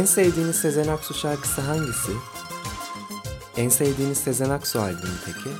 En sevdiğiniz Sezen Aksu şarkısı hangisi? En sevdiğiniz Sezen Aksu albümü peki?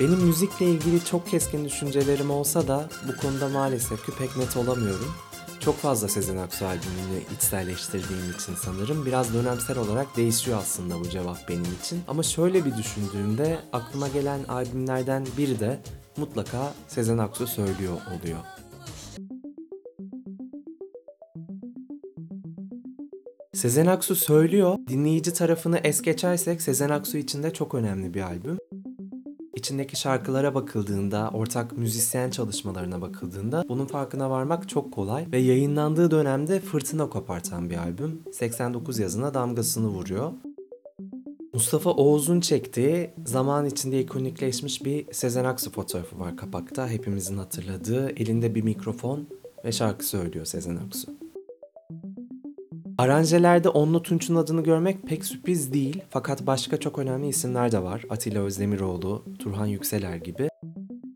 Benim müzikle ilgili çok keskin düşüncelerim olsa da bu konuda maalesef ki pek net olamıyorum. Çok fazla Sezen Aksu albümünü içselleştirdiğim için sanırım biraz dönemsel olarak değişiyor aslında bu cevap benim için. Ama şöyle bir düşündüğümde aklıma gelen albümlerden biri de mutlaka Sezen Aksu söylüyor oluyor. Sezen Aksu söylüyor. Dinleyici tarafını es geçersek Sezen Aksu için de çok önemli bir albüm. İçindeki şarkılara bakıldığında, ortak müzisyen çalışmalarına bakıldığında bunun farkına varmak çok kolay ve yayınlandığı dönemde fırtına kopartan bir albüm. 89 yazına damgasını vuruyor. Mustafa Oğuz'un çektiği zaman içinde ikonikleşmiş bir Sezen Aksu fotoğrafı var kapakta. Hepimizin hatırladığı elinde bir mikrofon ve şarkı söylüyor Sezen Aksu. Aranjelerde Onlu Tunç'un adını görmek pek sürpriz değil fakat başka çok önemli isimler de var. Atilla Özdemiroğlu, Turhan Yükseler gibi.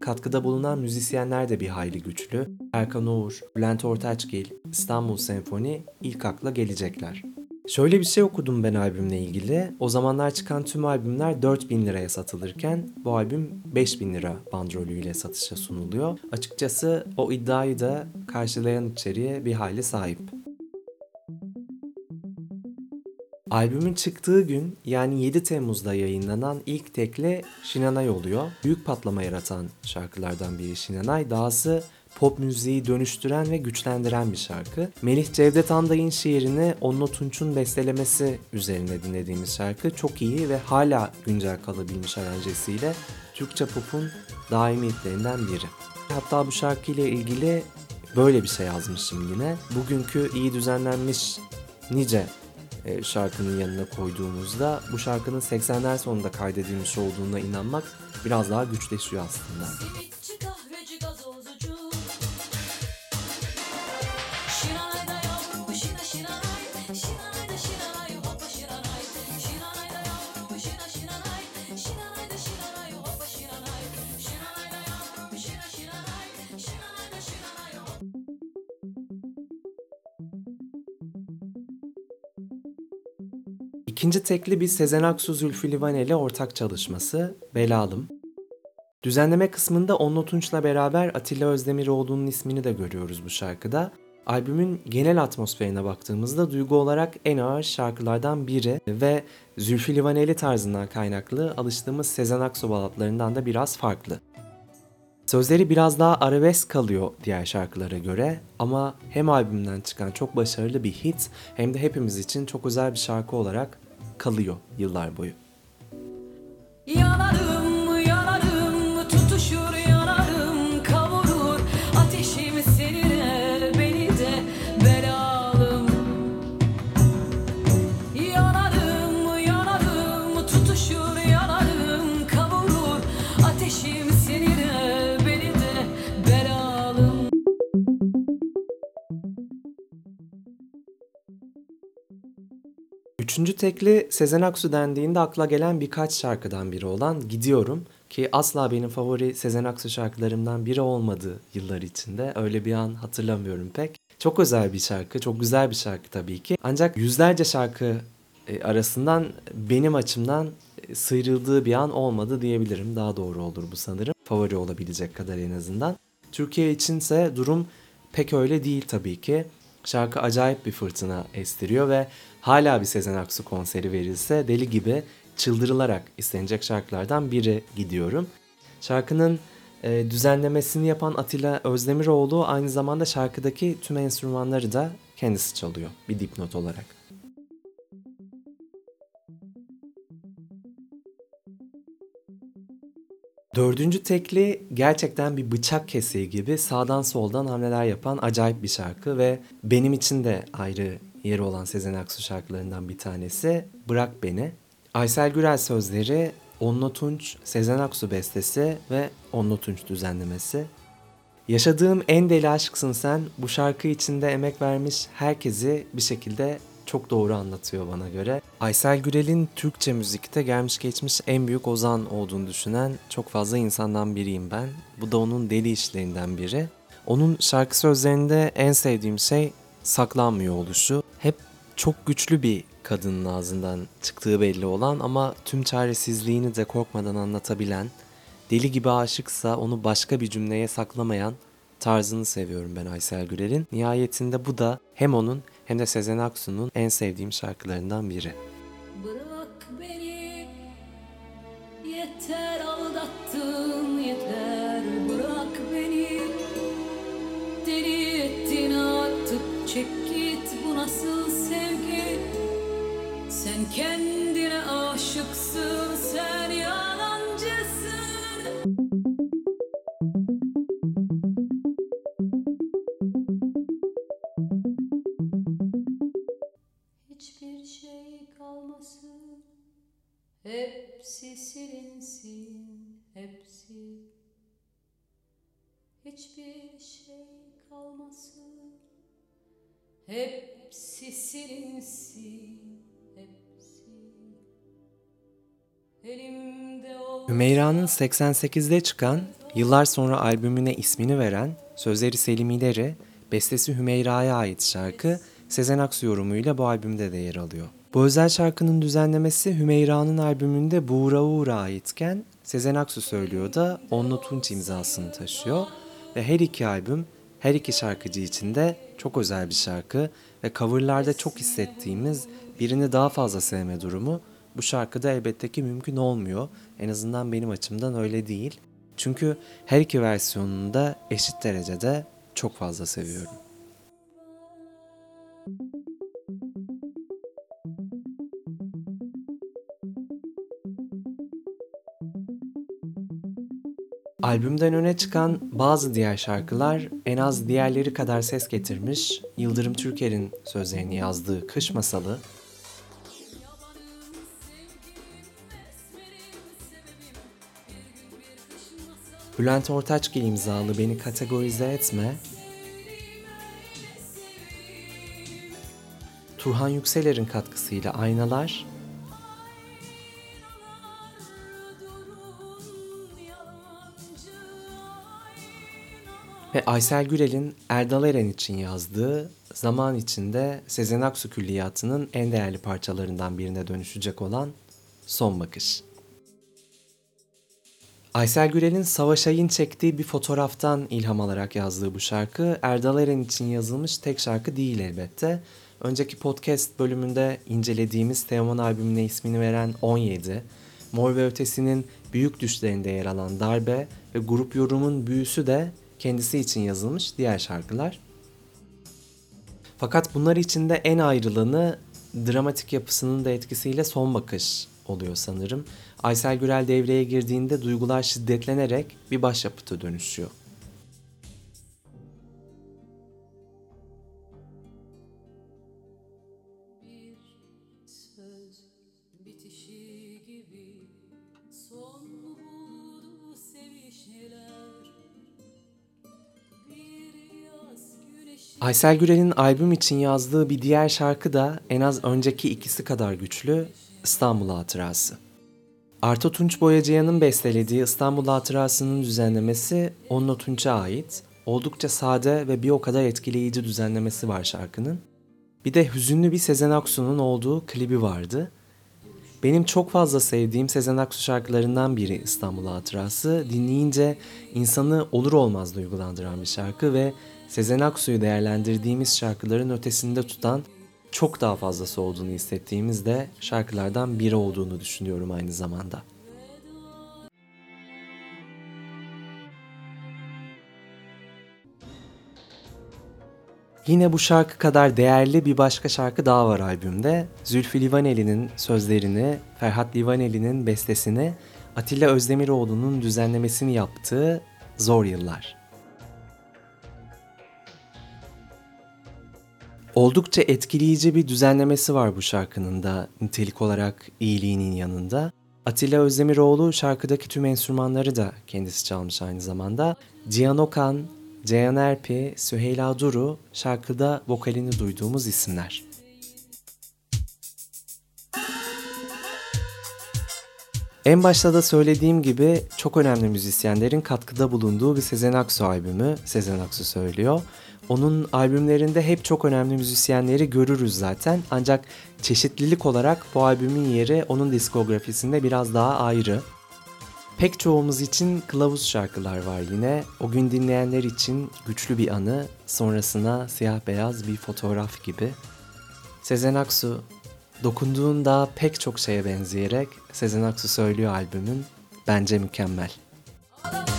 Katkıda bulunan müzisyenler de bir hayli güçlü. Erkan Oğur, Bülent Ortaçgil, İstanbul Senfoni ilk akla gelecekler. Şöyle bir şey okudum ben albümle ilgili. O zamanlar çıkan tüm albümler 4000 liraya satılırken bu albüm 5000 lira bandrolüyle satışa sunuluyor. Açıkçası o iddiayı da karşılayan içeriğe bir hayli sahip. Albümün çıktığı gün yani 7 Temmuz'da yayınlanan ilk tekle Şinanay oluyor. Büyük patlama yaratan şarkılardan biri Şinanay. Dahası pop müziği dönüştüren ve güçlendiren bir şarkı. Melih Cevdet Anday'ın şiirini Onno Tunç'un bestelemesi üzerine dinlediğimiz şarkı çok iyi ve hala güncel kalabilmiş aranjesiyle Türkçe pop'un daimi hitlerinden biri. Hatta bu şarkıyla ilgili böyle bir şey yazmışım yine. Bugünkü iyi düzenlenmiş nice e, şarkının yanına koyduğumuzda bu şarkının 80'ler sonunda kaydedilmiş olduğuna inanmak biraz daha güçleşiyor aslında. İkinci tekli bir Sezen Aksu Zülfü Livaneli ortak çalışması Belalım. Düzenleme kısmında Onno Tunç'la beraber Atilla Özdemiroğlu'nun ismini de görüyoruz bu şarkıda. Albümün genel atmosferine baktığımızda duygu olarak en ağır şarkılardan biri ve Zülfü Livaneli tarzından kaynaklı alıştığımız Sezen Aksu balatlarından da biraz farklı. Sözleri biraz daha arabesk kalıyor diğer şarkılara göre ama hem albümden çıkan çok başarılı bir hit hem de hepimiz için çok özel bir şarkı olarak kalıyor yıllar boyu. Yanarım, Üçüncü tekli Sezen Aksu dendiğinde akla gelen birkaç şarkıdan biri olan Gidiyorum ki asla benim favori Sezen Aksu şarkılarımdan biri olmadı yıllar içinde. Öyle bir an hatırlamıyorum pek. Çok özel bir şarkı, çok güzel bir şarkı tabii ki. Ancak yüzlerce şarkı e, arasından benim açımdan e, sıyrıldığı bir an olmadı diyebilirim. Daha doğru olur bu sanırım. Favori olabilecek kadar en azından. Türkiye içinse durum pek öyle değil tabii ki. Şarkı acayip bir fırtına estiriyor ve hala bir Sezen Aksu konseri verilse deli gibi çıldırılarak istenecek şarkılardan biri gidiyorum. Şarkının e, düzenlemesini yapan Atilla Özdemiroğlu aynı zamanda şarkıdaki tüm enstrümanları da kendisi çalıyor bir dipnot olarak. Dördüncü tekli gerçekten bir bıçak kesiği gibi sağdan soldan hamleler yapan acayip bir şarkı ve benim için de ayrı yeri olan Sezen Aksu şarkılarından bir tanesi Bırak Beni. Aysel Gürel sözleri, Onno Tunç, Sezen Aksu bestesi ve Onno Tunç düzenlemesi. Yaşadığım en deli aşksın sen bu şarkı içinde emek vermiş herkesi bir şekilde çok doğru anlatıyor bana göre. Aysel Gürel'in Türkçe müzikte gelmiş geçmiş en büyük ozan olduğunu düşünen çok fazla insandan biriyim ben. Bu da onun deli işlerinden biri. Onun şarkı sözlerinde en sevdiğim şey saklanmıyor oluşu. Hep çok güçlü bir kadının ağzından çıktığı belli olan ama tüm çaresizliğini de korkmadan anlatabilen, deli gibi aşıksa onu başka bir cümleye saklamayan tarzını seviyorum ben Aysel Gürel'in. Nihayetinde bu da hem onun hem de Sezen Aksu'nun en sevdiğim şarkılarından biri. Bırak beni Yeter aldattın yeter. Bırak beni Deli ettin artık. Çek git bu nasıl sevgi? Sen kendine aşıksın Hepsi silinsin Hepsi Elimde ol Hümeyra'nın 88'de çıkan, yıllar sonra albümüne ismini veren, sözleri Selim İleri, bestesi Hümeyra'ya ait şarkı Sezen Aksu yorumuyla bu albümde de yer alıyor. Bu özel şarkının düzenlemesi Hümeyra'nın albümünde Buğra Uğur'a aitken Sezen Aksu söylüyor da Onlu Tunç imzasını taşıyor ve her iki albüm her iki şarkıcı için de çok özel bir şarkı ve coverlarda çok hissettiğimiz birini daha fazla sevme durumu bu şarkıda elbette ki mümkün olmuyor. En azından benim açımdan öyle değil. Çünkü her iki versiyonunu da eşit derecede çok fazla seviyorum. Albümden öne çıkan bazı diğer şarkılar en az diğerleri kadar ses getirmiş. Yıldırım Türker'in sözlerini yazdığı Kış Masalı, Bülent Ortaçgil imzalı Beni Kategorize Etme, Turhan Yükseler'in katkısıyla Aynalar ve Aysel Gürel'in Erdal Eren için yazdığı zaman içinde Sezen Aksu külliyatı'nın en değerli parçalarından birine dönüşecek olan Son Bakış. Aysel Gürel'in Savaş Ay'ın çektiği bir fotoğraftan ilham alarak yazdığı bu şarkı Erdal Eren için yazılmış tek şarkı değil elbette. Önceki podcast bölümünde incelediğimiz Teoman albümüne ismini veren 17, Mor ve Ötesi'nin büyük düşlerinde yer alan Darbe ve grup yorumun büyüsü de kendisi için yazılmış diğer şarkılar. Fakat bunlar içinde en ayrılanı dramatik yapısının da etkisiyle son bakış oluyor sanırım. Aysel Gürel devreye girdiğinde duygular şiddetlenerek bir başyapıta dönüşüyor. Aysel Gürel'in albüm için yazdığı bir diğer şarkı da en az önceki ikisi kadar güçlü İstanbul Hatırası. Arto Tunç Boyacıyan'ın bestelediği İstanbul Hatırası'nın düzenlemesi Onno Tunç'a ait. Oldukça sade ve bir o kadar etkileyici düzenlemesi var şarkının. Bir de hüzünlü bir Sezen Aksu'nun olduğu klibi vardı. Benim çok fazla sevdiğim Sezen Aksu şarkılarından biri İstanbul Hatırası. Dinleyince insanı olur olmaz duygulandıran bir şarkı ve Sezen Aksu'yu değerlendirdiğimiz şarkıların ötesinde tutan çok daha fazlası olduğunu hissettiğimiz de şarkılardan biri olduğunu düşünüyorum aynı zamanda. Yine bu şarkı kadar değerli bir başka şarkı daha var albümde. Zülfü Livaneli'nin sözlerini, Ferhat Livaneli'nin bestesini, Atilla Özdemiroğlu'nun düzenlemesini yaptığı Zor Yıllar. Oldukça etkileyici bir düzenlemesi var bu şarkının da nitelik olarak iyiliğinin yanında. Atilla Özdemiroğlu şarkıdaki tüm enstrümanları da kendisi çalmış aynı zamanda. Cihan Okan, Ceyhan Erpi, Süheyla Duru şarkıda vokalini duyduğumuz isimler. En başta da söylediğim gibi çok önemli müzisyenlerin katkıda bulunduğu bir Sezen Aksu albümü. Sezen Aksu söylüyor. Onun albümlerinde hep çok önemli müzisyenleri görürüz zaten. Ancak çeşitlilik olarak bu albümün yeri onun diskografisinde biraz daha ayrı. Pek çoğumuz için kılavuz şarkılar var yine. O gün dinleyenler için güçlü bir anı, sonrasına siyah beyaz bir fotoğraf gibi. Sezen Aksu dokunduğunda pek çok şeye benzeyerek Sezen Aksu söylüyor albümün bence mükemmel. Ağlama